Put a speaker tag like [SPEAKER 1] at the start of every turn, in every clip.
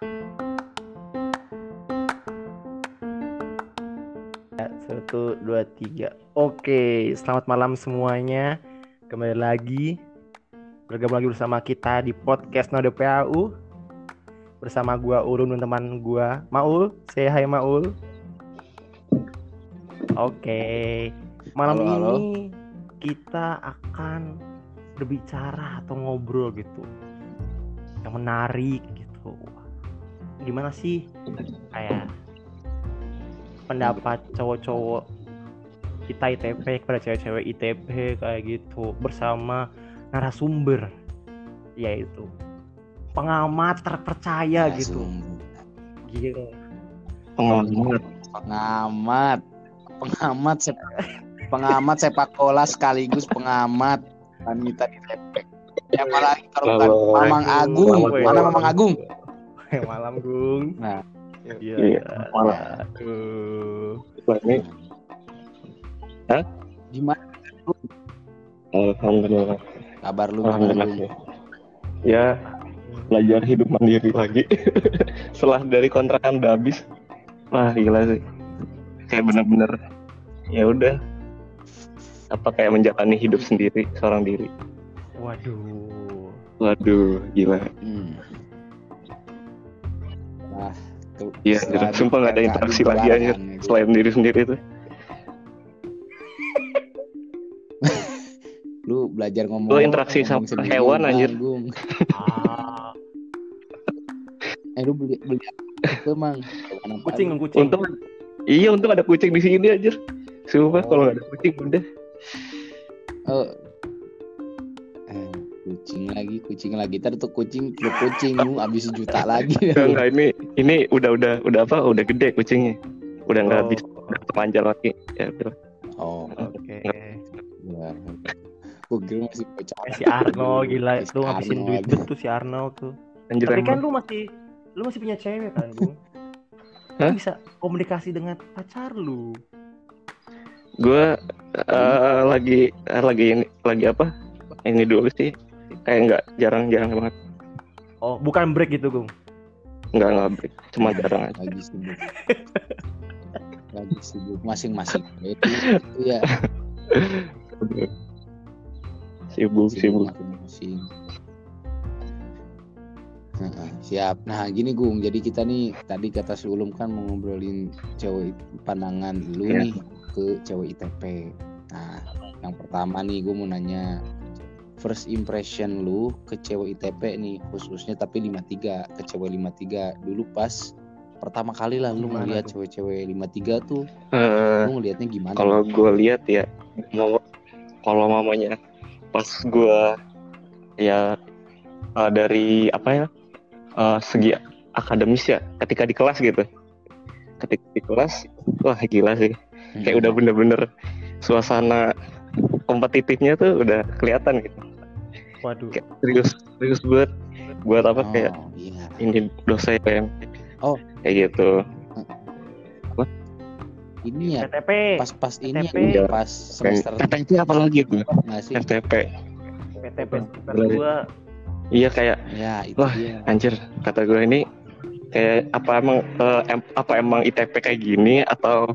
[SPEAKER 1] Satu, dua, tiga. Oke, selamat malam semuanya. Kembali lagi bergabung lagi bersama kita di podcast Node PAU bersama gua Urun dan teman gua Maul. Say hi Maul. Oke, malam
[SPEAKER 2] Halo, halo.
[SPEAKER 1] ini kita akan berbicara atau ngobrol gitu yang menarik gitu. Gimana sih? Kayak pendapat cowok-cowok kita ITP kepada cewek-cewek ITP kayak gitu bersama narasumber yaitu pengamat terpercaya gitu. Gila.
[SPEAKER 3] pengamat.
[SPEAKER 2] Pengamat. Pengamat sep- pengamat sepak bola sekaligus pengamat wanita di tepek siapa lagi kalau bukan. Mamang Agung. Mana Mamang Agung
[SPEAKER 1] Malam Gung.
[SPEAKER 2] Nah.
[SPEAKER 1] Iya.
[SPEAKER 3] Iya, malam.
[SPEAKER 1] Aduh.
[SPEAKER 3] ini
[SPEAKER 2] gimana
[SPEAKER 3] alhamdulillah
[SPEAKER 2] kabar lu
[SPEAKER 3] alhamdulillah ya. ya belajar hidup mandiri lagi setelah dari kontrakan udah habis wah gila sih kayak bener-bener ya udah apa kayak menjalani hidup sendiri seorang diri
[SPEAKER 1] Waduh.
[SPEAKER 3] waduh gila
[SPEAKER 2] Hmm. Tuh,
[SPEAKER 3] Iya, anjir. sumpah nggak ada interaksi
[SPEAKER 2] di
[SPEAKER 3] lagi anjir
[SPEAKER 2] gitu.
[SPEAKER 3] selain diri sendiri tuh
[SPEAKER 2] lu belajar ngomong
[SPEAKER 3] Lu interaksi
[SPEAKER 2] ngomong
[SPEAKER 3] sama
[SPEAKER 2] sendiri,
[SPEAKER 3] hewan,
[SPEAKER 2] Bang
[SPEAKER 3] anjir.
[SPEAKER 1] Ah,
[SPEAKER 2] eh lu beli beli apa itu mang Hewan apa
[SPEAKER 1] kucing
[SPEAKER 2] lu?
[SPEAKER 1] kucing.
[SPEAKER 3] untung iya untung ada kucing di sini anjir sumpah
[SPEAKER 2] Oh.
[SPEAKER 3] kalau nggak ada kucing udah
[SPEAKER 2] Oh. Kucing lagi, kucing lagi. Ntar tuh kucing, lu kucing lu habis sejuta lagi.
[SPEAKER 3] Enggak, enggak ini ini udah udah udah apa udah gede kucingnya udah nggak
[SPEAKER 1] Oh,
[SPEAKER 3] bisa udah panjang lagi ya udah
[SPEAKER 2] Oh,
[SPEAKER 1] Oke.
[SPEAKER 2] ya. Gue kira masih bocah.
[SPEAKER 1] Si Arno gila
[SPEAKER 2] Si
[SPEAKER 1] tuh ngabisin
[SPEAKER 2] Arno
[SPEAKER 1] duit betul si Arno tuh.
[SPEAKER 3] anjir
[SPEAKER 1] Tapi kan lu masih lu masih punya cewek kan, Gung?
[SPEAKER 3] Hah?
[SPEAKER 1] Lu bisa komunikasi dengan pacar lu.
[SPEAKER 3] gue eh, lagi eh, lagi ini lagi apa ini dulu sih kayak nggak jarang jarang banget
[SPEAKER 1] Oh, bukan break gitu, Gung.
[SPEAKER 3] nggak nggak break cuma jarang aja
[SPEAKER 2] Lagi sibuk. lagi sibuk masing-masing. Itu, itu ya.
[SPEAKER 3] sibuk sibuk
[SPEAKER 2] masing-masing. Heeh, siap. Nah, gini Gung. Jadi kita nih tadi kata sebelum kan mau ngobrolin cewek pandangan lu
[SPEAKER 3] Iya.
[SPEAKER 2] nih ke cewek ITP. Nah, yang pertama nih gue mau nanya first impression lu ke cewek ITP nih khususnya tapi 53 ke cewek 53 dulu pas pertama kali lah lu
[SPEAKER 1] Gimana
[SPEAKER 2] ngeliat cewek-cewek 53 tuh
[SPEAKER 3] Eh,
[SPEAKER 2] lu ngeliatnya gimana?
[SPEAKER 3] kalau gue lihat ya mau kalau mamanya pas gue ya eh, dari apa ya eh, segi akademis ya ketika di kelas gitu. Ketika di kelas wah gila sih. Kayak udah bener-bener suasana kompetitifnya tuh udah kelihatan gitu
[SPEAKER 1] Waduh.
[SPEAKER 3] kayak serius serius buat buat apa
[SPEAKER 2] Oh,
[SPEAKER 3] kayak
[SPEAKER 2] iya.
[SPEAKER 3] ini dosen
[SPEAKER 2] Oh.
[SPEAKER 3] kayak gitu
[SPEAKER 2] Ini ya
[SPEAKER 1] PTP,
[SPEAKER 2] pas-pas ini
[SPEAKER 1] TP.
[SPEAKER 2] ya pas semester
[SPEAKER 3] FTP apa lagi tuh
[SPEAKER 2] nggak sih?
[SPEAKER 1] PTP semester
[SPEAKER 3] Boleh.
[SPEAKER 1] 2.
[SPEAKER 3] iya kayak
[SPEAKER 2] Ya itu
[SPEAKER 3] Wah.
[SPEAKER 2] dia.
[SPEAKER 3] anjir kata gue ini kayak apa emang eh, em- apa emang ITP kayak gini atau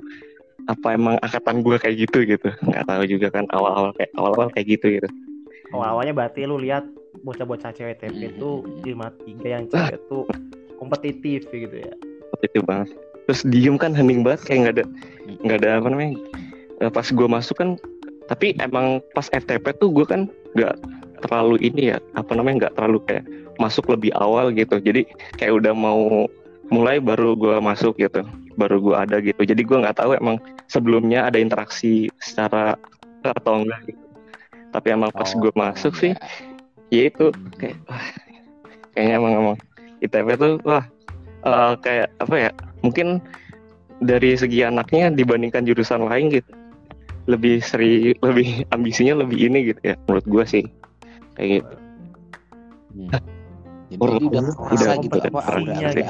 [SPEAKER 3] apa emang angkatan gue kayak gitu gitu nggak tahu juga kan awal-awal kayak awal-awal kayak gitu gitu
[SPEAKER 1] Oh, awalnya berarti lu lihat bocah-bocah cewek TP
[SPEAKER 2] Hmm.
[SPEAKER 1] itu 53 yang cewek tuh kompetitif gitu ya.
[SPEAKER 3] itu banget. Terus diem kan hening banget kayak nggak ada nggak ada apa namanya Eh, pas gue masuk kan tapi emang pas FTP tuh gue kan nggak terlalu ini ya apa namanya nggak terlalu kayak masuk lebih awal gitu. Jadi kayak udah mau mulai baru gue masuk gitu baru gue ada gitu. Jadi gue nggak tahu emang sebelumnya ada interaksi secara atau enggak gitu tapi emang pas
[SPEAKER 2] Oh,
[SPEAKER 3] gue masuk sih
[SPEAKER 2] ya.
[SPEAKER 3] itu kayak wah, kayaknya emang emang ITP tuh wah eh, kayak apa ya mungkin dari segi anaknya dibandingkan jurusan lain gitu lebih seri lebih ambisinya lebih ini gitu ya menurut gua sih kayak gitu
[SPEAKER 2] Hmm. Jadi
[SPEAKER 3] Udah-
[SPEAKER 2] udah
[SPEAKER 3] udah-
[SPEAKER 2] kerasa
[SPEAKER 1] udah
[SPEAKER 2] gitu apa
[SPEAKER 1] kompetisinya
[SPEAKER 2] aura ada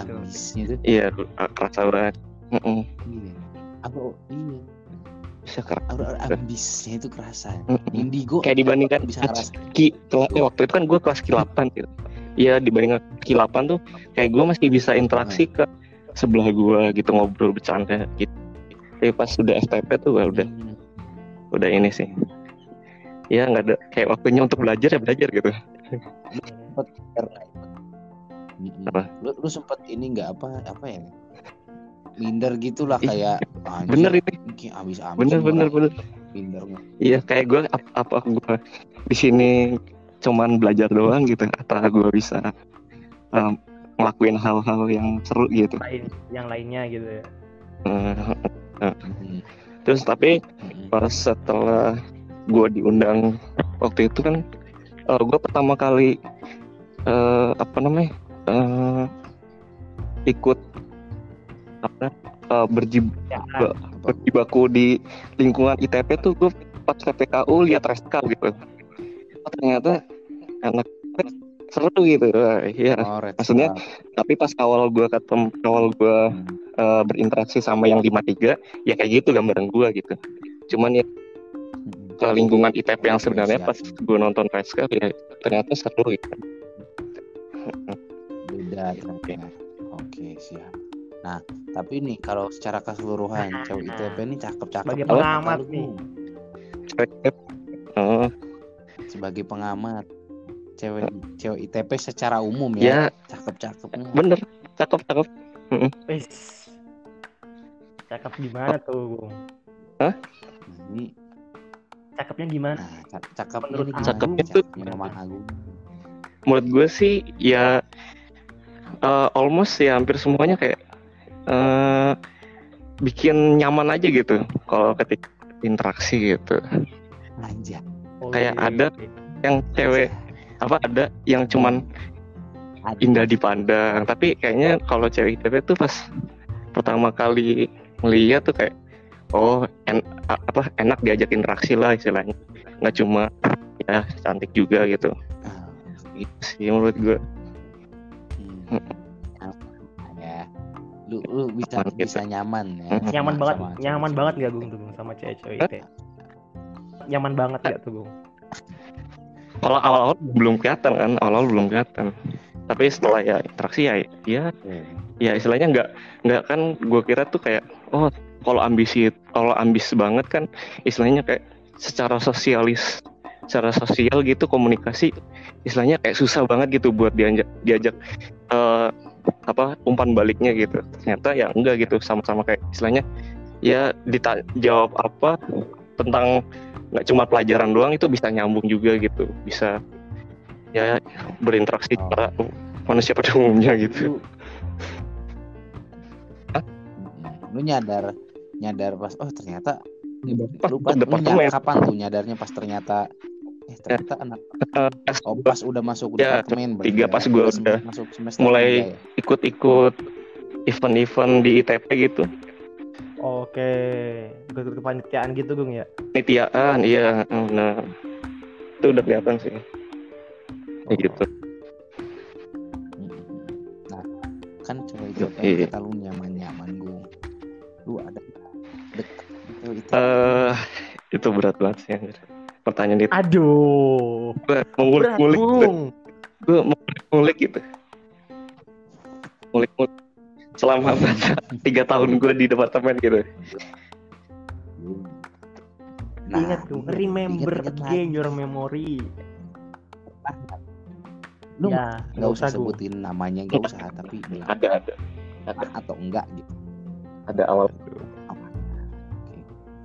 [SPEAKER 1] gitu.
[SPEAKER 3] iya kerasa banget Mm-mm.
[SPEAKER 2] Iya. Apa iya,
[SPEAKER 3] bisa kerasa
[SPEAKER 2] aura ambisnya itu kerasa. Indigo
[SPEAKER 3] kayak dibandingkan
[SPEAKER 2] bisa ngerasa.
[SPEAKER 3] ki kelas- eh, waktu itu kan gua kelas 8 gitu ya dibanding kilapan tuh kayak gue masih bisa interaksi ke sebelah gue gitu ngobrol bercanda gitu tapi pas sudah FTP tuh ya udah
[SPEAKER 2] Hmm.
[SPEAKER 3] udah ini sih ya nggak ada kayak waktunya untuk belajar ya belajar gitu
[SPEAKER 2] Sempet Mm-mm.
[SPEAKER 3] Apa?
[SPEAKER 2] Lu, lu sempet ini nggak apa apa ya? Minder gitulah kayak
[SPEAKER 3] bener ini
[SPEAKER 2] ini abis abis
[SPEAKER 3] bener bener bener.
[SPEAKER 2] minder
[SPEAKER 3] iya kayak gue apa, apa gue di sini cuman belajar doang gitu atau gue bisa um, ngelakuin hal-hal yang seru gitu.
[SPEAKER 1] Lain yang lainnya gitu ya.
[SPEAKER 3] Eh,
[SPEAKER 2] Mm-mm.
[SPEAKER 3] terus tapi
[SPEAKER 2] Mm-mm.
[SPEAKER 3] pas setelah gue diundang waktu itu kan gue pertama kali eh, apa namanya eh, ikut apa eh, berjib
[SPEAKER 1] ya
[SPEAKER 3] berjibaku di lingkungan ITP tuh gue pas PPKU lihat reskal gitu oh, ternyata anak seru gitu iya
[SPEAKER 2] Oh,
[SPEAKER 3] maksudnya- tapi pas awal gue ketemu awal gue
[SPEAKER 2] Hmm.
[SPEAKER 3] berinteraksi sama yang 53 ya kayak gitu gambaran gue gitu cuman ya
[SPEAKER 2] Mm-mm.
[SPEAKER 3] ke lingkungan ITP yang sebenarnya
[SPEAKER 2] Siap.
[SPEAKER 3] pas gue nonton Reskal ya ternyata seru gitu
[SPEAKER 2] beda. Oke siap. Nah tapi nih kalau secara keseluruhan cewek ITP ini cakep-cakep.
[SPEAKER 1] Sebagai
[SPEAKER 2] Apa
[SPEAKER 1] pengamat nih.
[SPEAKER 3] oh,
[SPEAKER 2] Sebagai pengamat cewek cewek ITP secara umum ya
[SPEAKER 3] ya
[SPEAKER 2] cakep-cakep.
[SPEAKER 3] bener cakep cakep.
[SPEAKER 1] Cakep gimana tuh, Bung?
[SPEAKER 2] Nah, ini
[SPEAKER 1] Cakepnya gimana?
[SPEAKER 2] nah, cak- cakepnya
[SPEAKER 1] Menurut
[SPEAKER 2] ini gimana?
[SPEAKER 3] Tuh-
[SPEAKER 2] Cakepnya Mamang Agung.
[SPEAKER 3] menurut gue sih ya eh, almost ya hampir semuanya kayak eh bikin nyaman aja gitu kalau ketika interaksi gitu
[SPEAKER 2] Anjay.
[SPEAKER 1] Oh,
[SPEAKER 3] kayak
[SPEAKER 1] iya,
[SPEAKER 3] ada
[SPEAKER 1] iya.
[SPEAKER 3] yang cewek apa ada yang cuman
[SPEAKER 2] Ada.
[SPEAKER 3] indah dipandang tapi kayaknya kalau cewek ITP tuh pas pertama kali ngeliat tuh kayak oh en- apa enak diajak interaksi lah istilahnya nggak cuma ya cantik juga gitu
[SPEAKER 2] Ah,
[SPEAKER 3] itu sih menurut gue
[SPEAKER 2] hmm. Ya. Lu lu bisa
[SPEAKER 3] gitu.
[SPEAKER 2] bisa nyaman ya.
[SPEAKER 1] Nyaman
[SPEAKER 2] sama-
[SPEAKER 1] banget,
[SPEAKER 2] sama
[SPEAKER 1] nyaman
[SPEAKER 2] cewek-cewek.
[SPEAKER 1] banget gak Gung tuh sama cewek-cewek itu? ya? Nyaman banget gak tuh Gung?
[SPEAKER 3] kalau awal-awal belum kelihatan kan awal-awal belum kelihatan tapi setelah ya interaksi ya ya ya istilahnya nggak nggak kan gue kira tuh kayak oh kalau ambisi kalau ambis banget kan istilahnya kayak secara sosialis secara sosial gitu komunikasi istilahnya kayak susah banget gitu buat diajak diajak eh, apa umpan baliknya gitu ternyata ya enggak gitu sama-sama kayak istilahnya ya dijawab apa tentang nggak cuma pelajaran doang itu bisa nyambung juga gitu bisa ya berinteraksi
[SPEAKER 2] Oh.
[SPEAKER 3] para manusia pada umumnya gitu
[SPEAKER 2] Lu, Mm, lu nyadar nyadar pas oh ternyata
[SPEAKER 3] Pas
[SPEAKER 2] lu, pas, lu
[SPEAKER 3] departemen.
[SPEAKER 2] nyadar kapan tuh nyadarnya pas ternyata eh ternyata anak
[SPEAKER 3] pas
[SPEAKER 2] oh pas udah masuk
[SPEAKER 3] Ya,
[SPEAKER 2] departemen
[SPEAKER 3] tiga
[SPEAKER 2] ya?
[SPEAKER 3] pas gua
[SPEAKER 2] sem-
[SPEAKER 3] udah
[SPEAKER 2] masuk semester
[SPEAKER 3] mulai
[SPEAKER 2] ya?
[SPEAKER 3] ikut-ikut event-event di ITP gitu
[SPEAKER 1] Oke, ikut kepanitiaan gitu Gung ya?
[SPEAKER 3] penelitian iya nah itu udah kelihatan sih kayak gitu
[SPEAKER 2] nah kan cewek itu
[SPEAKER 3] Iya.
[SPEAKER 2] kata lu nyaman nyaman gue lu ada deket cewek itu
[SPEAKER 3] eh itu berat banget sih anjir. Pertanyaan itu.
[SPEAKER 1] Aduh,
[SPEAKER 3] gue gitu.
[SPEAKER 1] Gung.
[SPEAKER 3] gue mengulik gitu. Ngulik-ngulik selama tiga tahun gue di departemen gitu.
[SPEAKER 2] Nah
[SPEAKER 1] Ingat
[SPEAKER 2] iya,
[SPEAKER 1] remember
[SPEAKER 2] ingat-ingat lagi.
[SPEAKER 1] again your memory.
[SPEAKER 2] lu
[SPEAKER 1] ya,
[SPEAKER 2] nggak usah
[SPEAKER 1] Gung.
[SPEAKER 2] sebutin namanya nggak usah tapi bilang.
[SPEAKER 3] ada ada. Ada
[SPEAKER 2] atau enggak gitu.
[SPEAKER 3] Ada awal.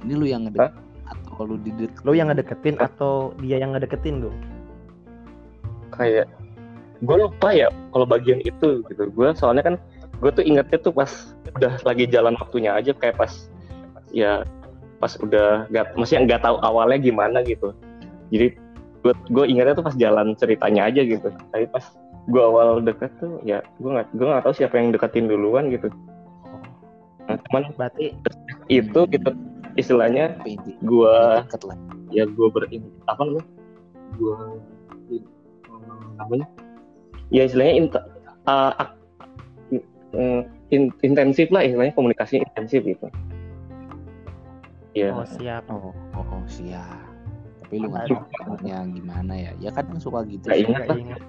[SPEAKER 2] Ini lu yang ngedek atau lu didek
[SPEAKER 1] Lo yang ngedeketin atau dia yang ngedeketin Gung?
[SPEAKER 3] kayak gue lupa ya kalau bagian itu gitu. Gue soalnya kan gue tuh ingetnya tuh pas udah lagi jalan waktunya aja kayak pas ya pas udah nggak maksudnya nggak tahu awalnya gimana gitu. Jadi gue gue ingetnya tuh pas jalan ceritanya aja gitu. Tapi pas gue awal deket tuh ya gue nggak gue nggak tahu siapa yang deketin duluan gitu. Nah, cuman
[SPEAKER 1] Berarti
[SPEAKER 3] itu gitu istilahnya gue ya gue berin apa namanya? Gue namanya? Ya istilahnya int- uh, ak- mm, in- intensif lah istilahnya komunikasi intensif gitu. Ya.
[SPEAKER 1] Oh siap.
[SPEAKER 2] oh, oh, oh siap. Tapi lu nggak tahu gimana ya. Ya kadang suka gitu sih.
[SPEAKER 3] ingat
[SPEAKER 1] ingat.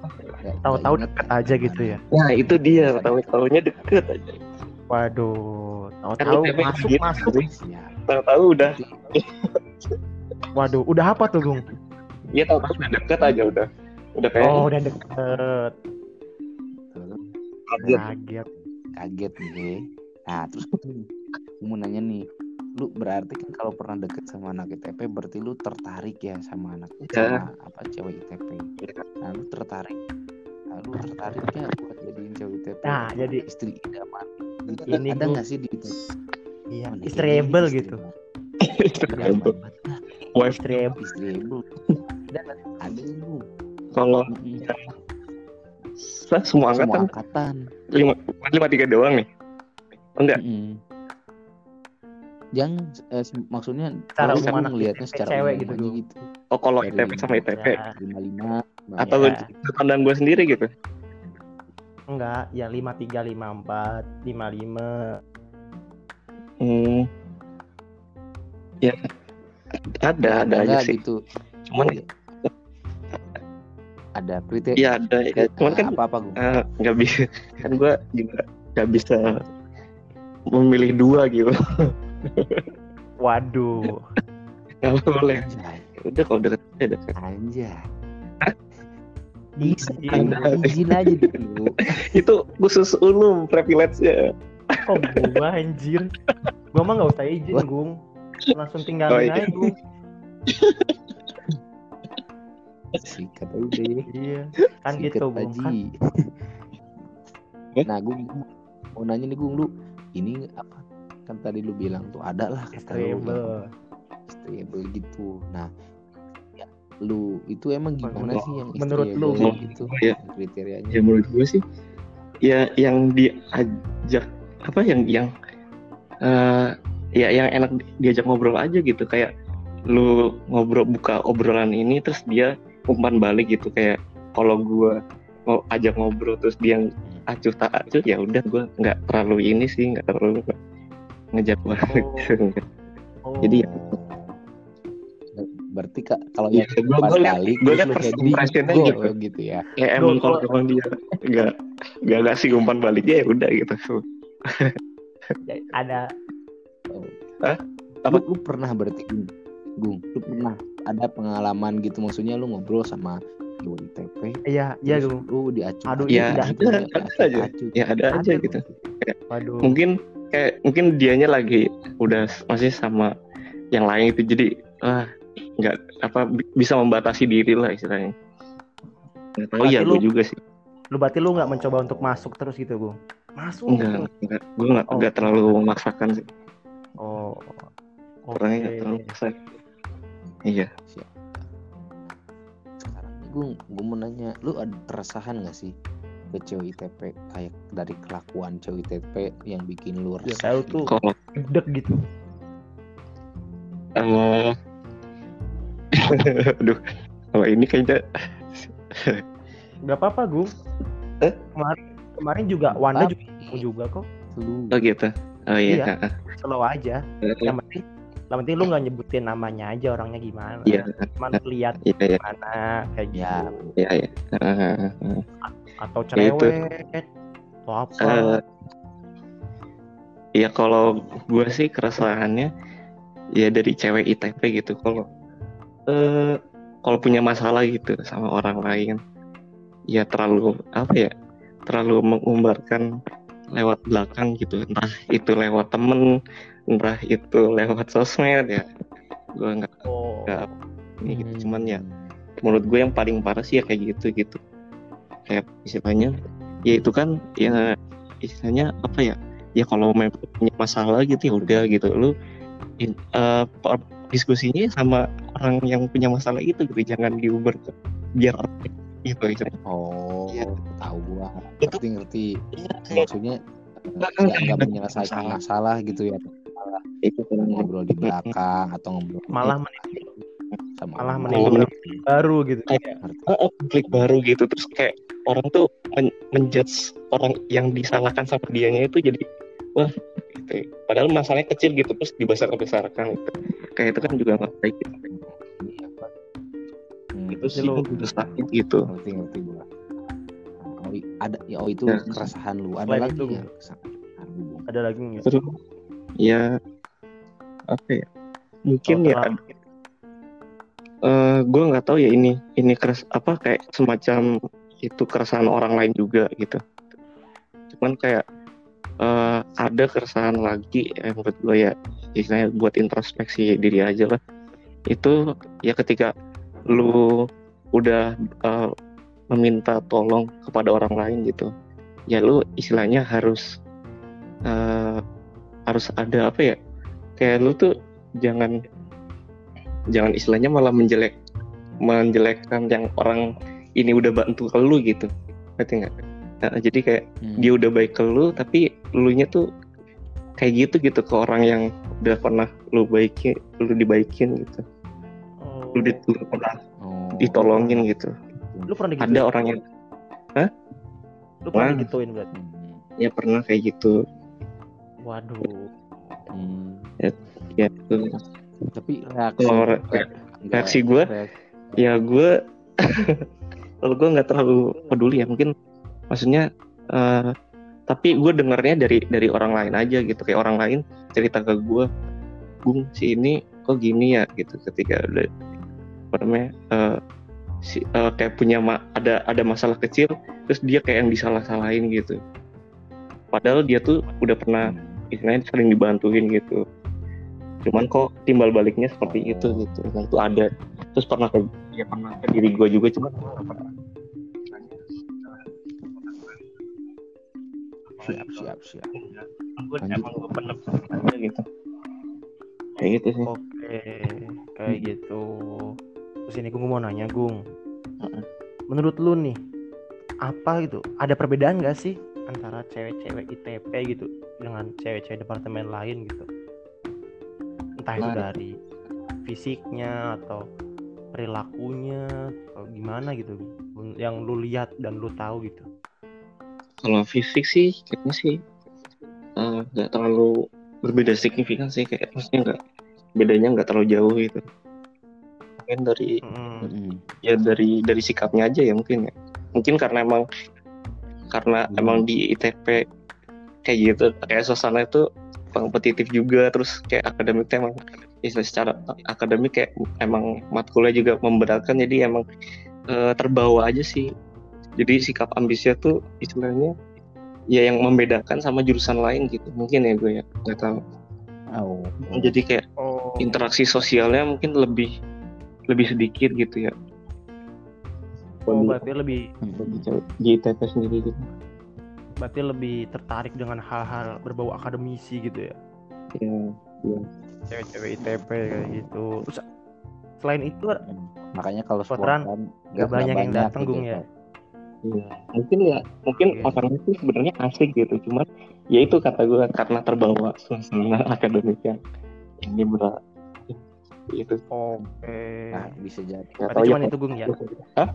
[SPEAKER 1] Tahu-tahu deket aja gitu ya.
[SPEAKER 3] Nah itu dia. Tahu-tahunya deket aja.
[SPEAKER 1] Waduh, tahu-tahu masuk
[SPEAKER 3] gitu.
[SPEAKER 1] masuk.
[SPEAKER 3] Tahu-tahu udah,
[SPEAKER 1] Waduh, udah apa tuh, Gung?
[SPEAKER 3] ya tahu-tahu udah deket aja udah, udah kayak
[SPEAKER 1] Oh, udah deket.
[SPEAKER 2] Terus
[SPEAKER 3] kaget.
[SPEAKER 1] Kaget.
[SPEAKER 2] kaget gue nah terus gue mau nanya nih lu berarti kan kalau pernah deket sama anak ITP berarti lu tertarik ya sama anak
[SPEAKER 3] Ya.
[SPEAKER 2] sama apa cewek ITP
[SPEAKER 3] Ya.
[SPEAKER 2] nah lu tertarik nah, lu tertarik gak buat jadiin cewek ITP
[SPEAKER 1] Nah, jadi
[SPEAKER 2] istri idaman
[SPEAKER 1] Ini
[SPEAKER 2] ada nggak sih di
[SPEAKER 1] Iya,
[SPEAKER 2] Oh,
[SPEAKER 1] istriable
[SPEAKER 2] istri
[SPEAKER 1] gitu.
[SPEAKER 2] Nah,
[SPEAKER 3] Wife
[SPEAKER 1] Istriable.
[SPEAKER 2] istriable ada lu
[SPEAKER 3] kalau lah, semua
[SPEAKER 2] semua
[SPEAKER 3] angkatan
[SPEAKER 2] angkatan
[SPEAKER 3] lima lima tiga doang nih. Enggak,
[SPEAKER 2] Mm-mm. Jangan eh, maksudnya kalau
[SPEAKER 1] umum
[SPEAKER 2] ngelihatnya secara
[SPEAKER 1] cewek gitu,
[SPEAKER 2] gitu.
[SPEAKER 3] oh kalau ITP sama ITP
[SPEAKER 1] Ya,
[SPEAKER 2] lima lima
[SPEAKER 3] atau
[SPEAKER 1] Ya.
[SPEAKER 3] pandang gue sendiri gitu.
[SPEAKER 1] Enggak, ya 53, 54, 55.
[SPEAKER 3] Hmm. Ya ada ada aja
[SPEAKER 2] enggak
[SPEAKER 3] sih.
[SPEAKER 2] gitu.
[SPEAKER 3] Cuman
[SPEAKER 2] Ada kriteria.
[SPEAKER 3] ya ada ya. Cuman kan
[SPEAKER 2] apa apa gue?
[SPEAKER 3] eh, nggak bisa kan gue juga nggak bisa memilih dua gitu.
[SPEAKER 1] Waduh.
[SPEAKER 3] Nggak boleh. Udah kalau ya deket.
[SPEAKER 2] Anjay.
[SPEAKER 1] Izin.
[SPEAKER 3] Ada.
[SPEAKER 2] Izin aja dulu.
[SPEAKER 3] Itu khusus umum privilege ya.
[SPEAKER 1] Kok gua anjir? Gua mah nggak usah izin. Gung. Langsung
[SPEAKER 3] Oh,
[SPEAKER 1] tinggalin
[SPEAKER 3] iya.
[SPEAKER 1] aja, Gung.
[SPEAKER 2] Sikat aja.
[SPEAKER 1] Iya. Kan
[SPEAKER 2] Sikat
[SPEAKER 1] gitu, Gung. Kan.
[SPEAKER 2] Nah, gue mau nanya nih Gung lu, ini apa? Kan tadi lu bilang tuh ada lah kata lu yang
[SPEAKER 1] istriable.
[SPEAKER 2] stable gitu. Nah, lu itu emang gimana
[SPEAKER 1] Menurut-
[SPEAKER 2] sih yang
[SPEAKER 1] menurut lu,
[SPEAKER 2] gitu?
[SPEAKER 3] Iya.
[SPEAKER 2] Kriterianya.
[SPEAKER 3] ya menurut gue sih ya yang diajak apa yang yang eh, ya yang enak diajak ngobrol aja gitu kayak lu ngobrol buka obrolan ini terus dia umpan balik gitu kayak kalau gue mau ajak ngobrol terus dia acuh tak acuh ya udah gue nggak terlalu ini sih nggak terlalu ngejak balik
[SPEAKER 1] Oh.
[SPEAKER 3] Jadi ya,
[SPEAKER 2] Berarti kak kalau
[SPEAKER 3] Iya,
[SPEAKER 2] yang
[SPEAKER 3] gua-
[SPEAKER 2] empat
[SPEAKER 3] gua liat-
[SPEAKER 2] kali terus
[SPEAKER 3] liat
[SPEAKER 2] lu
[SPEAKER 3] first impressionnya gitu.
[SPEAKER 2] gitu ya.
[SPEAKER 3] ya emang kalau emang dia nggak nggak ngasih umpan baliknya ya udah gitu
[SPEAKER 1] Ya, ada
[SPEAKER 3] Hah?
[SPEAKER 2] Lu,
[SPEAKER 3] Apa?
[SPEAKER 2] lu pernah berarti Gung, lu pernah ada pengalaman gitu maksudnya lu ngobrol sama Dewa ITP
[SPEAKER 1] iya, iya,
[SPEAKER 2] terus
[SPEAKER 1] Gung.
[SPEAKER 2] lu diacu
[SPEAKER 1] Aduh,
[SPEAKER 3] Ya,
[SPEAKER 1] iya,
[SPEAKER 2] gitu,
[SPEAKER 3] ada-
[SPEAKER 2] ya,
[SPEAKER 3] ada aja.
[SPEAKER 2] acu.
[SPEAKER 3] ya ada aja
[SPEAKER 1] Ada,
[SPEAKER 3] gitu
[SPEAKER 1] Waduh.
[SPEAKER 3] mungkin kayak mungkin dianya lagi udah masih sama yang lain itu jadi ah nggak apa bi- bisa membatasi diri lah istilahnya nggak tahu
[SPEAKER 1] Berarti
[SPEAKER 3] ya
[SPEAKER 1] lu-
[SPEAKER 3] gue juga sih
[SPEAKER 1] Lu berarti lu nggak mencoba untuk masuk terus gitu, Gung? Masuk.
[SPEAKER 3] enggak enggak gue nggak
[SPEAKER 1] Oh.
[SPEAKER 3] nggak terlalu memaksakan sih
[SPEAKER 1] Oh.
[SPEAKER 3] orangnya nggak terlalu maksa iya
[SPEAKER 2] sekarang nih gue gue mau nanya lu ada keresahan gak sih ke cewek ITP kayak dari kelakuan cewek ITP yang bikin lu
[SPEAKER 1] Ya
[SPEAKER 2] resah
[SPEAKER 1] tahu tuh
[SPEAKER 3] kalau
[SPEAKER 1] gede gitu.
[SPEAKER 3] eh aduh kalau ini kayaknya
[SPEAKER 1] Gak apa-apa, Gung.
[SPEAKER 3] Eh?
[SPEAKER 1] Kemarin kemarin juga Wanda juga mau juga kok.
[SPEAKER 2] lu
[SPEAKER 3] oh gitu oh iya,
[SPEAKER 1] Iya. Slow aja. Yang penting yang penting lu nggak nyebutin namanya aja orangnya gimana.
[SPEAKER 3] iya
[SPEAKER 1] Cuman lihat
[SPEAKER 3] iya iya
[SPEAKER 1] mana kayak
[SPEAKER 2] Ya,
[SPEAKER 1] gitu.
[SPEAKER 3] iya iya.
[SPEAKER 1] Atau
[SPEAKER 3] Ya
[SPEAKER 1] cerewet. Atau apa.
[SPEAKER 3] Eh, ya kalau gue sih keresahannya ya dari cewek ITP gitu kalau eh kalau punya masalah gitu sama orang lain ya terlalu apa ya terlalu mengumbarkan lewat belakang gitu. Entah itu lewat temen entah itu lewat sosmed ya. Gue nggak
[SPEAKER 1] oh.
[SPEAKER 3] nggak ini gitu.
[SPEAKER 2] Hmm.
[SPEAKER 3] cuman ya menurut gue yang paling parah sih ya kayak gitu gitu. Kayak istilahnya ya itu kan ya istilahnya apa ya ya kalau punya masalah gitu ya udah gitu. Lu in- eh, per- diskusinya sama orang yang punya masalah itu gitu jangan diuber ke biar orang gitu gitu
[SPEAKER 2] Oh,
[SPEAKER 3] Iya.
[SPEAKER 2] tahu gua.
[SPEAKER 3] Itu-
[SPEAKER 2] Ngerti ngerti.
[SPEAKER 3] Kayak
[SPEAKER 2] Maksudnya
[SPEAKER 3] Nggak,
[SPEAKER 2] nggak menyelesaikan
[SPEAKER 3] masalah.
[SPEAKER 2] masalah gitu ya.
[SPEAKER 3] itu kan
[SPEAKER 2] Ngobrol di belakang atau ngobrol
[SPEAKER 1] Malah
[SPEAKER 2] sama
[SPEAKER 1] malah menimbulkan
[SPEAKER 2] lain.
[SPEAKER 1] baru gitu.
[SPEAKER 3] Kayak-. Oh, oh, konflik baru gitu terus kayak orang tuh men- menjudge orang yang disalahkan sama dianya itu jadi wah gitu. Padahal masalahnya kecil gitu terus dibesar-besarkan gitu. Kayak itu kan juga nggak baik gitu.
[SPEAKER 2] Iya, Pak.
[SPEAKER 3] terus
[SPEAKER 1] Jadi
[SPEAKER 3] sih
[SPEAKER 1] lu-
[SPEAKER 3] udah sakit gitu
[SPEAKER 2] ngerti ngerti gua oh, ada ya oh itu
[SPEAKER 3] Ya.
[SPEAKER 2] keresahan lu ada
[SPEAKER 1] Selain
[SPEAKER 2] lagi
[SPEAKER 1] itu,
[SPEAKER 2] ya keresahan lu Bung?
[SPEAKER 1] ada lagi nggak
[SPEAKER 3] terus ya apa ya mungkin
[SPEAKER 1] Kalau
[SPEAKER 3] ya
[SPEAKER 1] terlalu-
[SPEAKER 3] eh gue nggak tahu ya ini ini keras apa kayak semacam itu keresahan orang lain juga gitu cuman kayak eh ada keresahan lagi yang menurut gue ya istilahnya buat introspeksi diri aja lah. Itu ya ketika lu udah eh, meminta tolong kepada orang lain gitu ya lu istilahnya harus eh, harus ada apa ya kayak lu tuh jangan jangan istilahnya malah menjelek menjelekkan yang orang ini udah bantu ke lu gitu. Ngerti nggak Nah, jadi kayak
[SPEAKER 2] Hmm.
[SPEAKER 3] dia udah baik ke lu tapi lu nya tuh kayak gitu gitu ke orang yang udah pernah lu baikin lu dibaikin gitu
[SPEAKER 1] Oh.
[SPEAKER 3] lu, di, lu pernah
[SPEAKER 2] oh.
[SPEAKER 3] ditolongin gitu
[SPEAKER 1] lu pernah digituin
[SPEAKER 3] ada orang yang
[SPEAKER 1] lu pernah
[SPEAKER 3] Wah.
[SPEAKER 1] digituin berarti
[SPEAKER 2] Hmm.
[SPEAKER 3] ya pernah kayak gitu
[SPEAKER 1] waduh
[SPEAKER 2] Hmm.
[SPEAKER 3] ya itu
[SPEAKER 2] tapi reaksi
[SPEAKER 3] Kalau re- reaksi gua,
[SPEAKER 2] reaksi-
[SPEAKER 3] ya gue kalau gue nggak terlalu peduli ya mungkin maksudnya eh, tapi gue dengarnya dari dari orang lain aja gitu. Kayak orang lain cerita ke gue gung si ini kok gini ya? Gitu. Ketika udah apa namanya eh, si, eh, kayak punya ma- ada ada masalah kecil terus dia kayak yang disalah-salahin gitu. Padahal dia tuh udah pernah istilahnya sering dibantuin gitu. Cuman kok timbal baliknya seperti itu gitu. Nah itu ada. Terus pernah ke ya pernah ke diri gue juga cuman
[SPEAKER 2] siap siap siap.
[SPEAKER 3] Gue
[SPEAKER 2] Lanjut.
[SPEAKER 3] emang gue aja gitu. Kayak gitu sih.
[SPEAKER 1] Oke kayak gitu. Terus ini gue mau nanya gung.
[SPEAKER 3] Heeh.
[SPEAKER 1] menurut lu nih apa gitu? Ada perbedaan gak sih antara cewek-cewek ITP gitu dengan cewek-cewek departemen lain gitu? Entah itu
[SPEAKER 3] Nah.
[SPEAKER 1] dari fisiknya atau perilakunya atau gimana gitu yang lu lihat dan lu tahu gitu
[SPEAKER 3] kalau fisik sih kayaknya sih eh, nggak terlalu berbeda signifikan sih kayak maksudnya nggak bedanya nggak terlalu jauh gitu mungkin dari.
[SPEAKER 2] Hmm.
[SPEAKER 3] ya dari dari sikapnya aja ya mungkin ya mungkin karena emang karena
[SPEAKER 2] Hmm.
[SPEAKER 3] emang di ITP kayak gitu kayak suasana itu kompetitif juga terus kayak akademiknya emang ya secara akademik kayak emang matkulnya juga memberatkan jadi emang eh, terbawa aja sih jadi sikap ambisinya tuh istilahnya ya yang membedakan sama jurusan lain gitu. Mungkin ya gue ya nggak tahu.
[SPEAKER 2] Oh.
[SPEAKER 3] jadi kayak
[SPEAKER 1] oh.
[SPEAKER 3] interaksi sosialnya mungkin lebih lebih sedikit gitu ya.
[SPEAKER 1] Oh berarti lebih
[SPEAKER 3] di cewek- di ITP sendiri gitu.
[SPEAKER 1] Berarti lebih tertarik dengan hal-hal berbau akademisi gitu ya?
[SPEAKER 3] Ya
[SPEAKER 1] cewek-cewek ITP kayak gitu. Terus selain itu.
[SPEAKER 2] Makanya kalau
[SPEAKER 1] Veteran
[SPEAKER 2] spontan
[SPEAKER 1] nggak banyak yang datang, Gung, ya?
[SPEAKER 3] Iya, mungkin ya mungkin
[SPEAKER 1] Oke.
[SPEAKER 3] orangnya sih sebenarnya asik gitu cuman ya itu kata gue karena terbawa suasana akademiknya ini berat itu
[SPEAKER 1] oke.
[SPEAKER 2] Nah, bisa jadi.
[SPEAKER 1] Berarti
[SPEAKER 3] tahu ya
[SPEAKER 1] itu gung ya?
[SPEAKER 3] Hah?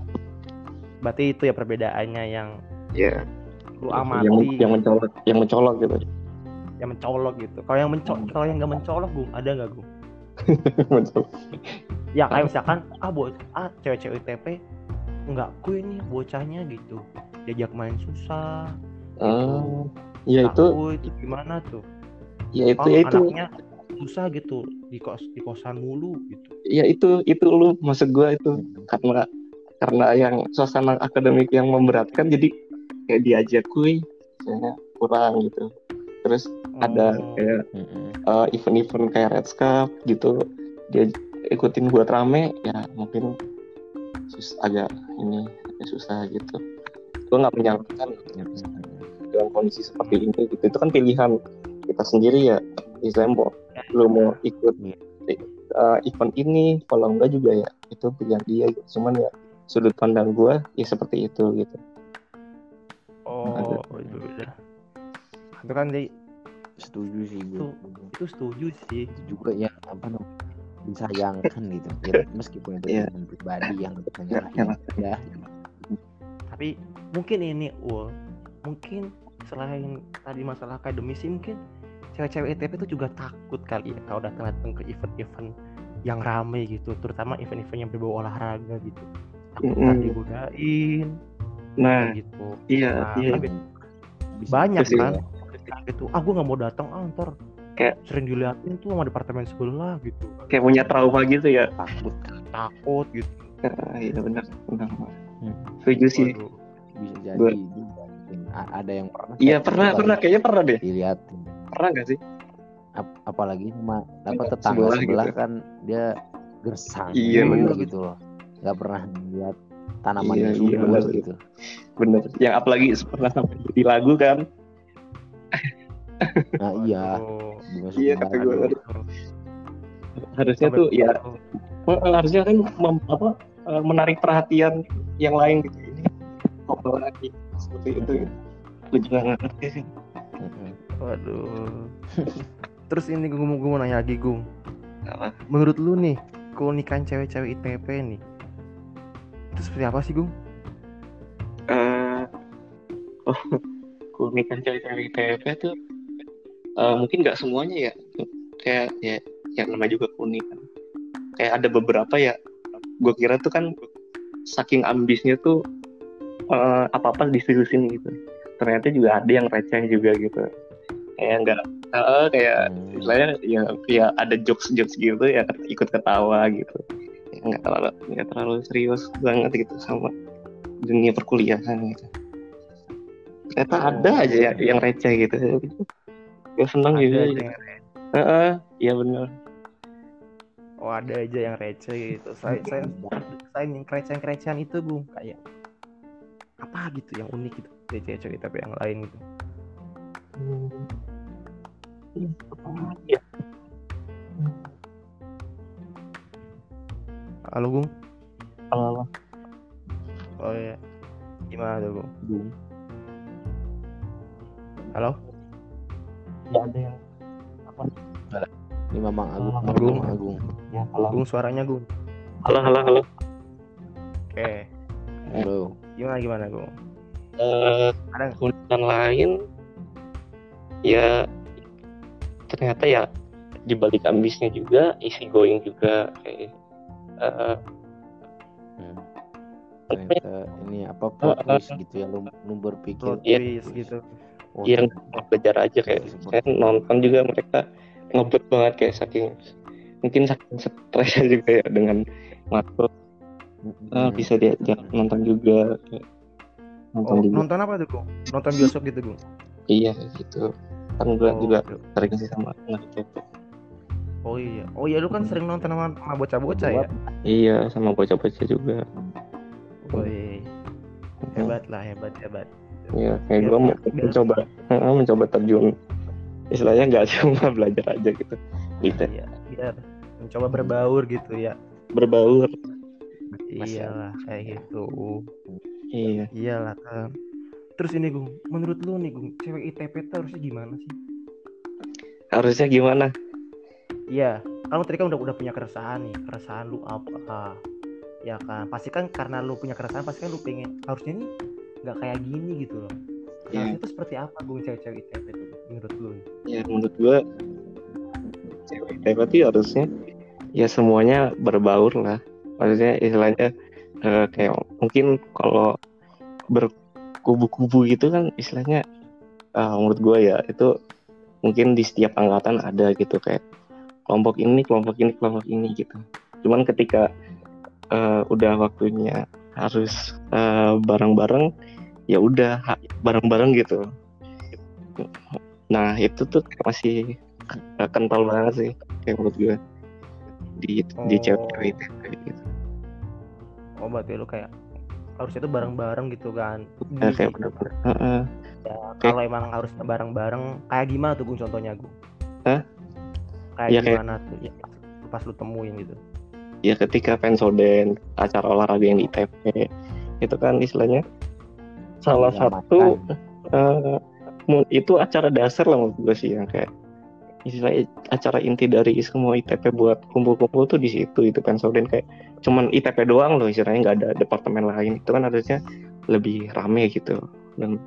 [SPEAKER 1] berarti itu ya perbedaannya yang
[SPEAKER 3] ya
[SPEAKER 1] lu
[SPEAKER 3] yang,
[SPEAKER 1] amati.
[SPEAKER 3] yang mencolok yang mencolok gitu.
[SPEAKER 1] Yang mencolok gitu. Kalau yang mencolok kalau yang nggak mencolok gung ada nggak gung?
[SPEAKER 3] Mencolok.
[SPEAKER 1] ya kayak misalkan ah buat ah cewek-cewek ITP nggak gue nih bocahnya gitu diajak main susah
[SPEAKER 3] Ah, ya itu
[SPEAKER 1] Aku itu gimana tuh?
[SPEAKER 3] Ya itu
[SPEAKER 1] oh
[SPEAKER 3] ya itu.
[SPEAKER 1] anaknya susah gitu di kos di kosan mulu gitu.
[SPEAKER 3] Ya itu itu lu maksud gue itu. Karena karena yang suasana akademik yang memberatkan jadi kayak diajak kuy kayaknya kurang gitu. Terus ada
[SPEAKER 1] Oh,
[SPEAKER 3] kayak
[SPEAKER 2] Mm-mm.
[SPEAKER 3] uh, event-event kayak Red Cup gitu dia ikutin buat rame ya mungkin sus agak ini agak susah gitu. Gue nggak menyalahkan dengan kondisi seperti ini gitu. Itu kan pilihan kita sendiri ya istilahnya mau lu mau ikut uh, event ini kalau enggak juga ya itu pilihan dia gitu. cuman ya sudut pandang gue ya seperti itu gitu.
[SPEAKER 1] Oh itu udah itu kan di
[SPEAKER 2] Setuju sih gue.
[SPEAKER 1] itu setuju. sih.
[SPEAKER 2] Juga ya apa namanya disayangkan gitu. Ya, meskipun itu
[SPEAKER 3] Iya.
[SPEAKER 2] teman pribadi yang
[SPEAKER 3] Ya,
[SPEAKER 2] nyalahin
[SPEAKER 3] ya.
[SPEAKER 2] ya.
[SPEAKER 1] tapi mungkin ini ul mungkin selain tadi masalah akademisi mungkin cewek-cewek ITP itu juga takut kali ya kalau datang datang ke event-event yang rame gitu terutama event-event yang berbau olahraga gitu ntar
[SPEAKER 3] Mm-mm.
[SPEAKER 1] digodain
[SPEAKER 3] nah
[SPEAKER 1] gitu
[SPEAKER 3] iya
[SPEAKER 1] Nah,
[SPEAKER 3] iya
[SPEAKER 1] banyak
[SPEAKER 3] Terus
[SPEAKER 1] kan gitu ah gue nggak mau datang ah ntar
[SPEAKER 3] Kayak-
[SPEAKER 1] sering diliatin tuh sama departemen sebelah gitu
[SPEAKER 3] kayak punya trauma gitu ya?
[SPEAKER 2] Takut
[SPEAKER 1] takut gitu.
[SPEAKER 3] Ah, iya benar benar
[SPEAKER 2] Hmm.
[SPEAKER 3] setuju sih.
[SPEAKER 2] Bisa jadi
[SPEAKER 3] Gua-
[SPEAKER 2] ada yang pernah
[SPEAKER 3] iya pernah
[SPEAKER 2] gitu
[SPEAKER 3] pernah.
[SPEAKER 2] kan,
[SPEAKER 3] kayaknya pernah deh.
[SPEAKER 2] Dilihatin
[SPEAKER 3] pernah nggak sih?
[SPEAKER 2] Ap- apalagi sama apa
[SPEAKER 3] Sebelah
[SPEAKER 2] tetangga sebelah,
[SPEAKER 3] gitu.
[SPEAKER 2] kan dia gersang
[SPEAKER 3] Iya,
[SPEAKER 2] mulu
[SPEAKER 1] bener.
[SPEAKER 2] gitu loh. Nggak pernah lihat tanaman
[SPEAKER 3] Iya,
[SPEAKER 2] yang
[SPEAKER 3] iya,
[SPEAKER 2] subur
[SPEAKER 3] bener.
[SPEAKER 2] gitu.
[SPEAKER 3] Bener yang apalagi pernah sampai jadi lagu kan
[SPEAKER 2] nah iya.
[SPEAKER 1] Waduh.
[SPEAKER 2] dimasukin
[SPEAKER 3] Iya, kata gua. harusnya
[SPEAKER 1] Sampai
[SPEAKER 3] tuh ya harusnya kan mem- apa eh, menarik perhatian yang lain gitu. Ini apa lagi seperti itu gue juga nggak ngerti sih.
[SPEAKER 1] Waduh. Terus ini gue mau gue mau nanya lagi gung.
[SPEAKER 3] Apa?
[SPEAKER 1] Menurut lu nih keunikan cewek-cewek ITP nih itu seperti apa sih gung?
[SPEAKER 3] Eh oh, keunikan cewek-cewek ITP tuh eh, mungkin nggak semuanya ya. Kayak ya yang namanya juga keunikan kayak ada beberapa ya. Gue kira tuh kan saking ambisnya tuh apa apa diseriusin gitu. Ternyata juga ada yang receh juga gitu. Kayak nggak eh, kayak
[SPEAKER 2] Hmm.
[SPEAKER 3] istilahnya ya ya ada jokes jokes gitu ya ikut ketawa gitu. Ya, nggak terlalu nggak terlalu serius banget gitu sama dunia perkuliahan gitu. Ternyata ada aja ya, yang receh gitu ya
[SPEAKER 1] ada
[SPEAKER 3] juga
[SPEAKER 1] aja
[SPEAKER 3] gitu.
[SPEAKER 1] yang receh.
[SPEAKER 3] Heeh, iya benar
[SPEAKER 1] oh ada aja yang receh gitu saya saya saya yang kerecehan kerecehan itu gung kayak apa gitu yang unik gitu dari cewek-cewek ITP yang lain gitu
[SPEAKER 3] Hmm. Lagi ya?
[SPEAKER 1] halo
[SPEAKER 3] Halo,
[SPEAKER 1] oh iya gimana tuh Gung. halo
[SPEAKER 3] ya ada yang
[SPEAKER 2] ini Mamang Agung. Mamang
[SPEAKER 1] Agung.
[SPEAKER 2] Agung.
[SPEAKER 3] Ya halo
[SPEAKER 1] gung suaranya gung
[SPEAKER 3] halo halo halo.
[SPEAKER 1] Oke.
[SPEAKER 2] Halo.
[SPEAKER 1] Gimana gimana gung
[SPEAKER 3] Eh,
[SPEAKER 1] ada
[SPEAKER 3] keunikan lain ya ternyata ya di balik ambisnya juga easy going juga kayak eh,
[SPEAKER 2] Hmm.
[SPEAKER 3] apa ya,
[SPEAKER 2] ternyata ini apa plot
[SPEAKER 3] Uh, uh,
[SPEAKER 2] twist gitu ya lu, lu berpikir
[SPEAKER 1] plot
[SPEAKER 3] Iya.
[SPEAKER 1] twist gitu
[SPEAKER 2] oh,
[SPEAKER 3] yang belajar aja kayak saya nonton juga mereka ngebut banget kayak saking mungkin saking stresnya juga ya dengan makro
[SPEAKER 2] Mm-mm.
[SPEAKER 3] eh, bisa diajak nonton juga kayak nonton
[SPEAKER 1] oh
[SPEAKER 3] juga.
[SPEAKER 1] nonton apa tuh gung? Nonton bioskop gitu gung?
[SPEAKER 3] Iya gitu. Kan gue
[SPEAKER 1] Oh,
[SPEAKER 3] juga
[SPEAKER 1] oke.
[SPEAKER 3] sering sih sama anak itu
[SPEAKER 1] oh iya. Oh iya lu kan sering nonton sama, sama bocah-bocah ya?
[SPEAKER 3] Iya sama bocah-bocah juga.
[SPEAKER 1] Woi, hebat lah hebat hebat
[SPEAKER 3] Iya, kayak
[SPEAKER 1] Biar-
[SPEAKER 3] gue mau mencoba heeh, mencoba terjun. Istilahnya nggak cuma belajar aja gitu. Gitu.
[SPEAKER 1] Iya biar mencoba berbaur gitu ya.
[SPEAKER 3] Berbaur.
[SPEAKER 1] Iyalah kayak gitu.
[SPEAKER 3] Iya.
[SPEAKER 1] Iyalah kan terus ini gung menurut lu nih gung cewek ITP tuh harusnya gimana sih?
[SPEAKER 3] Harusnya gimana?
[SPEAKER 1] Iya kamu tadi kan udah udah punya keresahan nih keresahan lu apa ya kan pasti kan karena lu punya keresahan pasti kan lu pengen harusnya nih nggak kayak gini gitu loh.
[SPEAKER 3] Iya.
[SPEAKER 1] harusnya itu seperti apa gung cewek-cewek ITP tuh menurut lu?
[SPEAKER 3] Ya menurut gue cewek ITP tuh harusnya ya semuanya berbaur lah. Maksudnya istilahnya eh, kayak mungkin kalau berkubu-kubu gitu kan istilahnya eh, menurut gue ya itu mungkin di setiap angkatan ada gitu kayak kelompok ini kelompok ini kelompok ini gitu. Cuman ketika eh, udah waktunya harus bareng-bareng ya udah bareng-bareng gitu nah itu tuh masih kental banget sih kayak menurut gue di di
[SPEAKER 1] Oh.
[SPEAKER 3] cewek-cewek ITP gitu.
[SPEAKER 1] oh berarti lu kayak harusnya itu bareng-bareng gitu kan
[SPEAKER 3] Ya,
[SPEAKER 1] Di-
[SPEAKER 3] kayak bener-bener Heeh.
[SPEAKER 1] Ya,
[SPEAKER 3] Kayak-
[SPEAKER 1] kalau emang harus bareng-bareng kayak gimana tuh Gung contohnya Gung?
[SPEAKER 3] Hah?
[SPEAKER 1] Kayak
[SPEAKER 3] Ya, kayak-
[SPEAKER 1] gimana tuh ya, pas, pas lu temuin gitu.
[SPEAKER 3] ya ketika pensoden acara olahraga yang di ITP itu kan istilahnya salah satu eh, mu- itu acara dasar lah menurut gue sih yang kayak istilahnya acara inti dari semua ITP buat kumpul-kumpul tuh di situ itu pensoden kayak cuman ITP doang loh istilahnya nggak ada departemen lain. Itu kan harusnya lebih rame gitu dan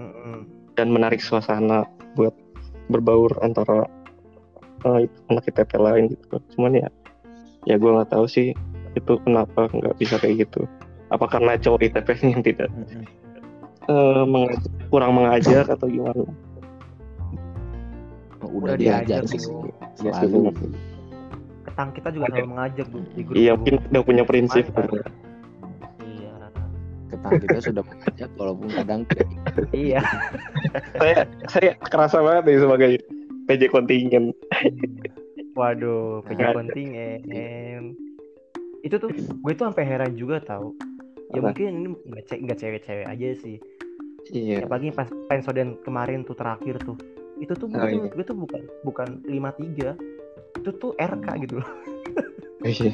[SPEAKER 1] Mm-mm.
[SPEAKER 3] dan menarik suasana buat berbaur antara eh, anak ITP lain gitu. Cuman ya ya gue nggak tahu sih itu kenapa nggak bisa kayak gitu. Apa karena cowok ITP yang tidak?
[SPEAKER 2] Mm-mm.
[SPEAKER 3] Eh, mengaj- kurang mengajar atau gimana
[SPEAKER 2] udah,
[SPEAKER 1] Udah
[SPEAKER 2] diajar
[SPEAKER 1] diajar,
[SPEAKER 2] sih.
[SPEAKER 3] Iya sih,
[SPEAKER 2] selalu.
[SPEAKER 1] Ketang kita juga selalu mengajak Bu di grup.
[SPEAKER 3] iya mungkin udah punya prinsip.
[SPEAKER 1] Iya.
[SPEAKER 2] ketang kita sudah mengajak walaupun kadang tidak
[SPEAKER 1] Iya.
[SPEAKER 3] saya saya kerasa banget nih sebagai PJ kontingen
[SPEAKER 1] Waduh, PJ
[SPEAKER 3] Nah.
[SPEAKER 1] kontingen. Itu tuh gue tuh sampai heran juga tahu. Ya
[SPEAKER 3] Apa?
[SPEAKER 1] mungkin ini nggak cewek-cewek aja sih.
[SPEAKER 3] Iya
[SPEAKER 1] Apalagi pas pensoden kemarin tuh terakhir tuh. Itu tuh
[SPEAKER 3] Oh,
[SPEAKER 1] tuh,
[SPEAKER 3] iya.
[SPEAKER 1] gue tuh bukan bukan 53. Itu tuh RK gitu loh.
[SPEAKER 3] iya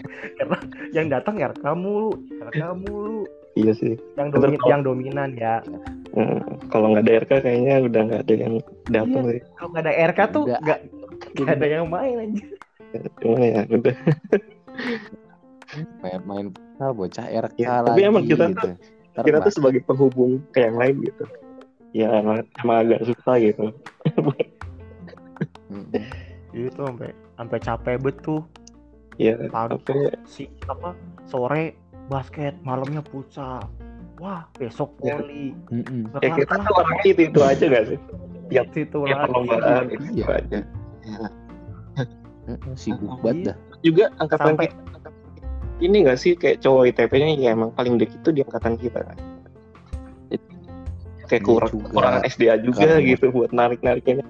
[SPEAKER 1] Yang datang RK mulu, RK mulu.
[SPEAKER 3] iya sih
[SPEAKER 1] Yang
[SPEAKER 3] Betul,
[SPEAKER 1] domi-
[SPEAKER 3] kalau-
[SPEAKER 1] yang dominan ya.
[SPEAKER 3] Hmm, kalau nggak ada RK kayaknya udah nggak ada yang datang sih
[SPEAKER 1] Kalau nggak ada RK tuh
[SPEAKER 2] Nggak.
[SPEAKER 1] nggak ada yang main aja.
[SPEAKER 3] gimana ya udah
[SPEAKER 2] main main futsal bocah RK
[SPEAKER 3] Ya,
[SPEAKER 2] lagi
[SPEAKER 3] tapi emang kita
[SPEAKER 2] gitu. Ntar
[SPEAKER 3] kita tuh sebagai penghubung ke yang lain gitu ya emang, emang agak susah gitu
[SPEAKER 2] Mm-mm.
[SPEAKER 1] Itu sampai sampai capek betul.
[SPEAKER 3] ya
[SPEAKER 1] Pagi
[SPEAKER 3] tapi
[SPEAKER 1] si apa sore basket malamnya futsal wah besok
[SPEAKER 3] Ya.
[SPEAKER 1] voli
[SPEAKER 2] Mm-mm.
[SPEAKER 1] Nggak
[SPEAKER 3] ya kita tuh orangnya itu itu aja gak sih yang
[SPEAKER 1] situ
[SPEAKER 3] yang
[SPEAKER 1] lagi
[SPEAKER 3] perlombaan itu,
[SPEAKER 2] Iya.
[SPEAKER 3] itu aja
[SPEAKER 2] Mm-mm, sibuk
[SPEAKER 1] Iya.
[SPEAKER 2] banget dah
[SPEAKER 3] juga angkatan
[SPEAKER 1] sampai
[SPEAKER 3] kita ini gak sih kayak cowok ITP-nya ya emang paling deket itu di angkatan kita kan? Kayak
[SPEAKER 2] Iya
[SPEAKER 3] kurang
[SPEAKER 2] juga.
[SPEAKER 3] kurang SDA juga
[SPEAKER 2] Karena-
[SPEAKER 3] gitu buat narik nariknya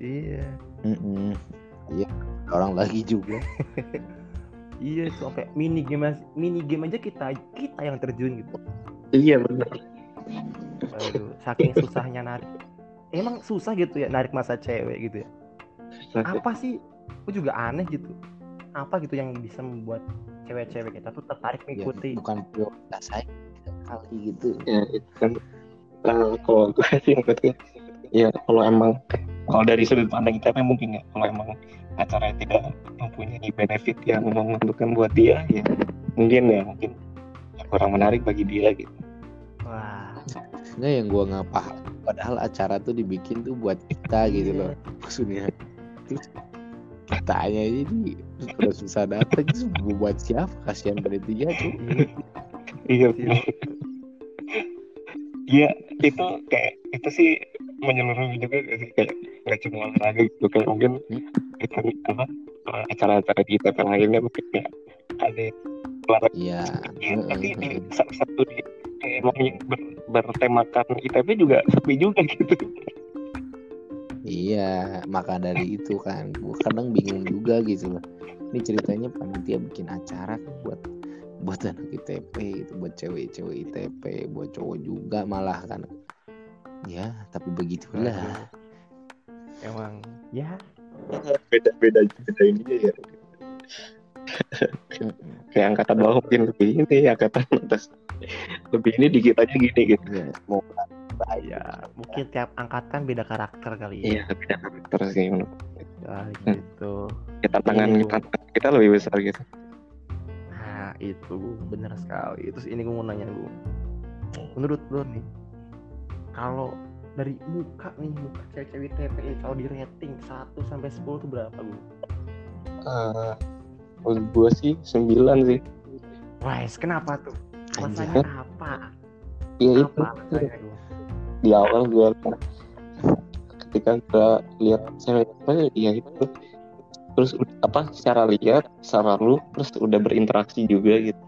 [SPEAKER 1] iya.
[SPEAKER 2] Mm-mm. iya orang lagi juga.
[SPEAKER 1] Iya sampai mini game aja- mini game aja kita kita yang terjun gitu.
[SPEAKER 3] Iya benar
[SPEAKER 1] Aduh, saking susahnya narik. Emang susah gitu ya narik masa cewek gitu ya? Apa sih? Aku juga aneh gitu apa gitu yang bisa membuat cewek-cewek kita tuh tertarik
[SPEAKER 2] ya,
[SPEAKER 1] mengikuti?
[SPEAKER 2] bukan prioritas saya kali gitu.
[SPEAKER 3] Ya itu kan eh, kalau gue sih maksudnya ya kalau emang kalau dari sudut pandang ITP mungkin ya kalau emang acaranya tidak mempunyai benefit yang menguntungkan buat dia ya mungkin ya mungkin ya kurang menarik bagi dia gitu.
[SPEAKER 1] Wah.
[SPEAKER 2] Nggak yang gua nggak paham padahal acara tuh dibikin tuh buat kita gitu
[SPEAKER 1] Iya.
[SPEAKER 2] loh maksudnya. Terus kitanya jadi terus pada susah datang terus buat siapa? Kasihan panitia tuh
[SPEAKER 1] iya
[SPEAKER 3] iya. Iya itu kayak itu sih menyeluruh juga gak sih? Kayak nggak cuma olahraga gitu kayak mungkin itu apa eh, acara-acara di ITP lainnya mungkin kayak ada olahraga
[SPEAKER 2] iya.
[SPEAKER 3] Iya, tapi di salah satu di kayak emang yang ber- bertemakan ITB juga sepi juga gitu.
[SPEAKER 2] Iya, maka dari itu kan, gua kadang bingung juga gitu loh. Ini ceritanya panitia bikin acara buat buat anak ITP gitu, buat cewek-cewek ITP, buat cowok juga malah kan. Ya, tapi begitulah.
[SPEAKER 1] emang ya
[SPEAKER 3] Beda-beda beda ininya ya. Kayak angkatan bawah mungkin lebih ini, angkatan atas lebih ini dikit aja gini gitu.
[SPEAKER 2] Ya, mau
[SPEAKER 1] ya mungkin tiap angkatan beda karakter kali ya,
[SPEAKER 3] Iya, beda karakter sih menurut.
[SPEAKER 1] Ya, gitu
[SPEAKER 3] Ya, tantangan
[SPEAKER 1] Iya, Bu.
[SPEAKER 3] tantangan kita lebih besar gitu.
[SPEAKER 1] nah itu benar sekali terus ini gue mau nanya gue menurut lo nih kalau dari muka nih muka cewek-cewek TP ini kalau di rating 1 sampai 10 tuh berapa gue
[SPEAKER 3] Eh, menurut gue sih 9 sih.
[SPEAKER 1] Wes, kenapa tuh? Masanya apa?
[SPEAKER 3] Iya itu.
[SPEAKER 1] Gue?
[SPEAKER 3] di awal gue ketika gue lihat apa ya itu terus apa secara lihat secara lu terus udah berinteraksi juga gitu.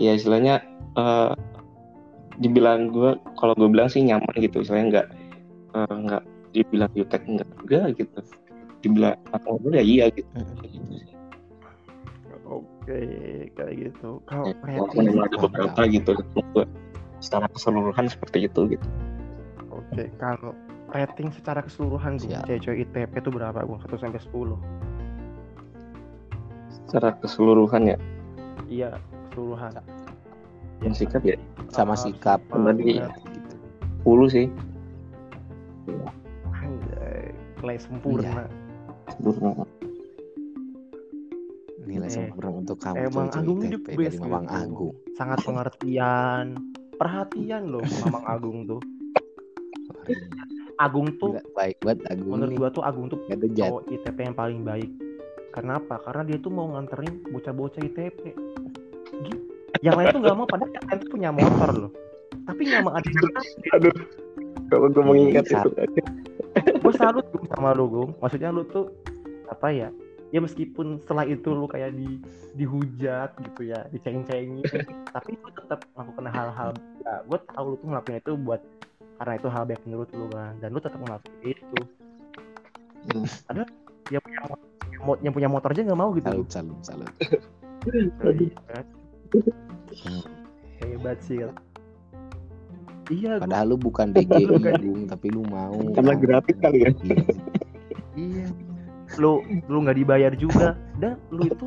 [SPEAKER 3] Ya istilahnya eh, dibilang gue kalau gue bilang sih nyaman gitu. Istilahnya nggak nggak dibilang jutek enggak juga gitu. Dibilang apa ngobrol ya iya gitu. Gitu sih.
[SPEAKER 1] Oke, kayak gitu. Kalau
[SPEAKER 3] Ya, walaupun emang ada beberapa gitu gue secara keseluruhan seperti itu gitu
[SPEAKER 1] Oke, kalau rating secara keseluruhan
[SPEAKER 2] Siap.
[SPEAKER 1] cewek-cewek ITP itu berapa gue? 1 sampai 10.
[SPEAKER 3] secara keseluruhan ya
[SPEAKER 1] Iya, keseluruhan.
[SPEAKER 3] yang sikap ya
[SPEAKER 2] sama
[SPEAKER 1] Ah,
[SPEAKER 2] sikap
[SPEAKER 3] Tadi-
[SPEAKER 2] gitu.
[SPEAKER 3] 10 sih
[SPEAKER 1] Anjay, nilai sempurna.
[SPEAKER 3] sempurna
[SPEAKER 2] Nilai
[SPEAKER 1] Eh,
[SPEAKER 2] sempurna untuk kamu
[SPEAKER 1] Emang Agung ini best.
[SPEAKER 2] Agung.
[SPEAKER 1] Sangat pengertian, perhatian loh Mamang Agung tuh. Agung tuh
[SPEAKER 2] Gila, baik banget Agung
[SPEAKER 1] menurut
[SPEAKER 2] nih.
[SPEAKER 1] gua tuh Agung tuh
[SPEAKER 2] Gak
[SPEAKER 1] cowok ITP yang paling baik. Kenapa? Karena dia tuh mau nganterin bocah-bocah ITP. Gitu. yang lain tuh nggak mau padahal yang lain tuh punya motor loh tapi nggak mau ada
[SPEAKER 3] aduh kalau gue mengingat
[SPEAKER 2] Iya,
[SPEAKER 3] itu
[SPEAKER 1] gue salut sama lu Gung maksudnya lu tuh apa ya ya meskipun setelah itu lu kayak di dihujat gitu ya diceng-cengin tapi lu tetap melakukan hal-hal ya gue tahu lu tuh ngelakuin itu buat karena itu hal baik menurut lu kan. Dan lu tetap ngelakuin itu.
[SPEAKER 3] Hmm.
[SPEAKER 1] ada yang punya yang mo- yang punya motor aja nggak mau gitu.
[SPEAKER 2] Salut salut salut.
[SPEAKER 1] Iya. hebat sih kan iya
[SPEAKER 2] padahal lu bukan DGI Gung tapi lu mau.
[SPEAKER 3] Karena gratis kali ya.
[SPEAKER 2] Iya.
[SPEAKER 1] Iya. Lu lu nggak dibayar juga dan lu itu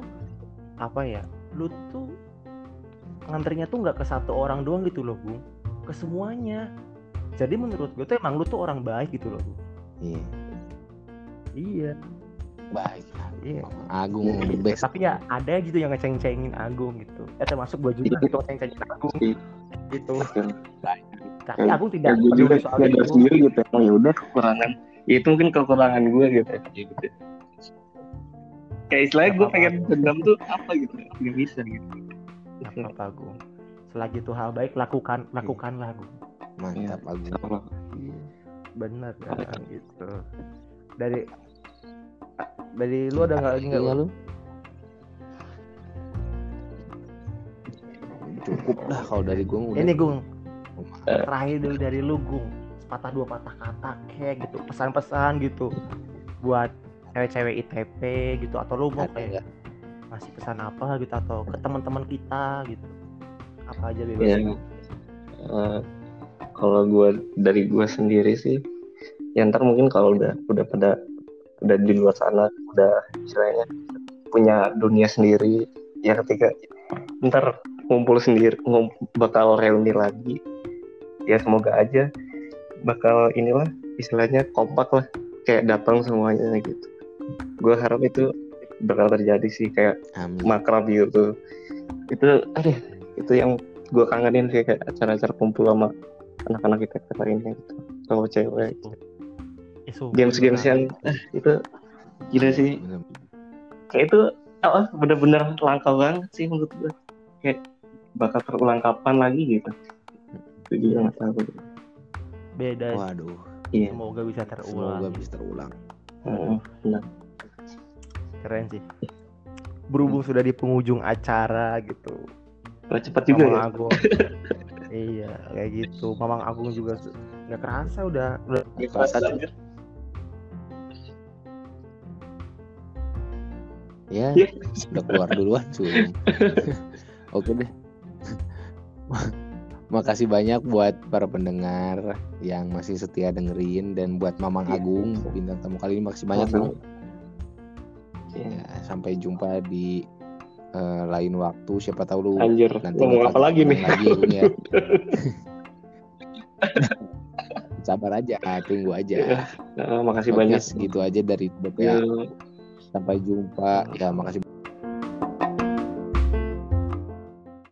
[SPEAKER 1] apa ya? Lu tuh ngantrinya tuh nggak ke satu orang doang gitu loh, Bung. Ke semuanya. Jadi menurut gue tuh emang lu tuh orang baik gitu loh, Bung.
[SPEAKER 2] Iya.
[SPEAKER 1] Iya.
[SPEAKER 2] baik
[SPEAKER 1] Iya.
[SPEAKER 2] Agung the best
[SPEAKER 1] Tapi ya ada gitu yang ngeceng-cengin Agung gitu. Ya termasuk gue juga gitu ngeceng-cengin Agung
[SPEAKER 3] Iya.
[SPEAKER 1] gitu.
[SPEAKER 3] Betul.
[SPEAKER 1] Tapi
[SPEAKER 3] Ya, ya
[SPEAKER 1] tidak
[SPEAKER 3] gue juga
[SPEAKER 1] peduli soal itu.
[SPEAKER 3] sendiri gitu oh ya udah kekurangan ya itu mungkin kekurangan gue gitu ya gitu. Kayak istilahnya gue pengen dendam tuh apa gitu nggak bisa gitu.
[SPEAKER 1] Nggak apa-apa, Agung. Selagi itu hal baik lakukan lakukanlah, Agung.
[SPEAKER 2] mantap Agung.
[SPEAKER 3] Sama.
[SPEAKER 1] bener kan gitu. Dari dari lu ada nggak lagi nggak
[SPEAKER 2] Iya,
[SPEAKER 1] lu?
[SPEAKER 2] Cukup dah kalau dari gue udah.
[SPEAKER 1] Ini gung terakhir dulu dari lu gung sepatah dua patah kata kayak gitu. Pesan-pesan gitu. Buat cewek-cewek ITP gitu atau lu mau kayak ngasih pesan apa gitu atau ke teman-teman kita gitu. Apa aja bebas?
[SPEAKER 3] Ya eh, kalau gue dari gue sendiri sih ya ntar mungkin kalau udah udah pada udah di luar sana udah istilahnya punya dunia sendiri ya ketika ntar ngumpul sendiri ngum- bakal reuni lagi ya semoga aja bakal inilah istilahnya kompak lah kayak datang semuanya gitu. Gue harap itu bakal terjadi sih kayak
[SPEAKER 2] amin.
[SPEAKER 3] makrab gitu. Itu aduh itu yang gue kangenin sih kayak acara-acara kumpul sama anak-anak kita lainnya gitu cowok cewek.
[SPEAKER 1] Isu.
[SPEAKER 3] games-games yang ah, itu gila sih. Kayak itu oh, bener-bener langka banget sih menurut gue kayak bakal terulang kapan lagi gitu itu juga nggak tahu.
[SPEAKER 1] Beda
[SPEAKER 2] waduh.
[SPEAKER 3] Iya.
[SPEAKER 1] Semoga bisa
[SPEAKER 2] semoga
[SPEAKER 1] terulang
[SPEAKER 2] bisa terulang.
[SPEAKER 3] Heeh, benar.
[SPEAKER 1] keren sih. Berhubung sudah di penghujung acara gitu.
[SPEAKER 3] Wah, cepat juga
[SPEAKER 1] Mamang
[SPEAKER 3] ya?
[SPEAKER 1] Agung. Iya kayak gitu. Mamang Agung juga nggak kerasa udah udah
[SPEAKER 2] Kerasa, cuy. ya
[SPEAKER 3] Iya.
[SPEAKER 2] udah keluar duluan cuy. Oke deh makasih banyak buat para pendengar yang masih setia dengerin dan buat Mamang
[SPEAKER 3] Iya.
[SPEAKER 2] Agung bintang tamu kali ini. Makasih banyak. Bang.
[SPEAKER 3] Iya.
[SPEAKER 2] Ya, sampai jumpa di eh, lain waktu. Siapa tahu lu
[SPEAKER 3] anjir
[SPEAKER 2] nanti
[SPEAKER 3] ngomong
[SPEAKER 2] bakal
[SPEAKER 3] apa lagi nih?
[SPEAKER 2] lagi ya, sabar aja tunggu aja.
[SPEAKER 3] Heeh, makasih
[SPEAKER 2] Oke,
[SPEAKER 3] banyak.
[SPEAKER 2] segitu aja dari
[SPEAKER 3] Ya,
[SPEAKER 2] BPA sampai jumpa. Ya makasih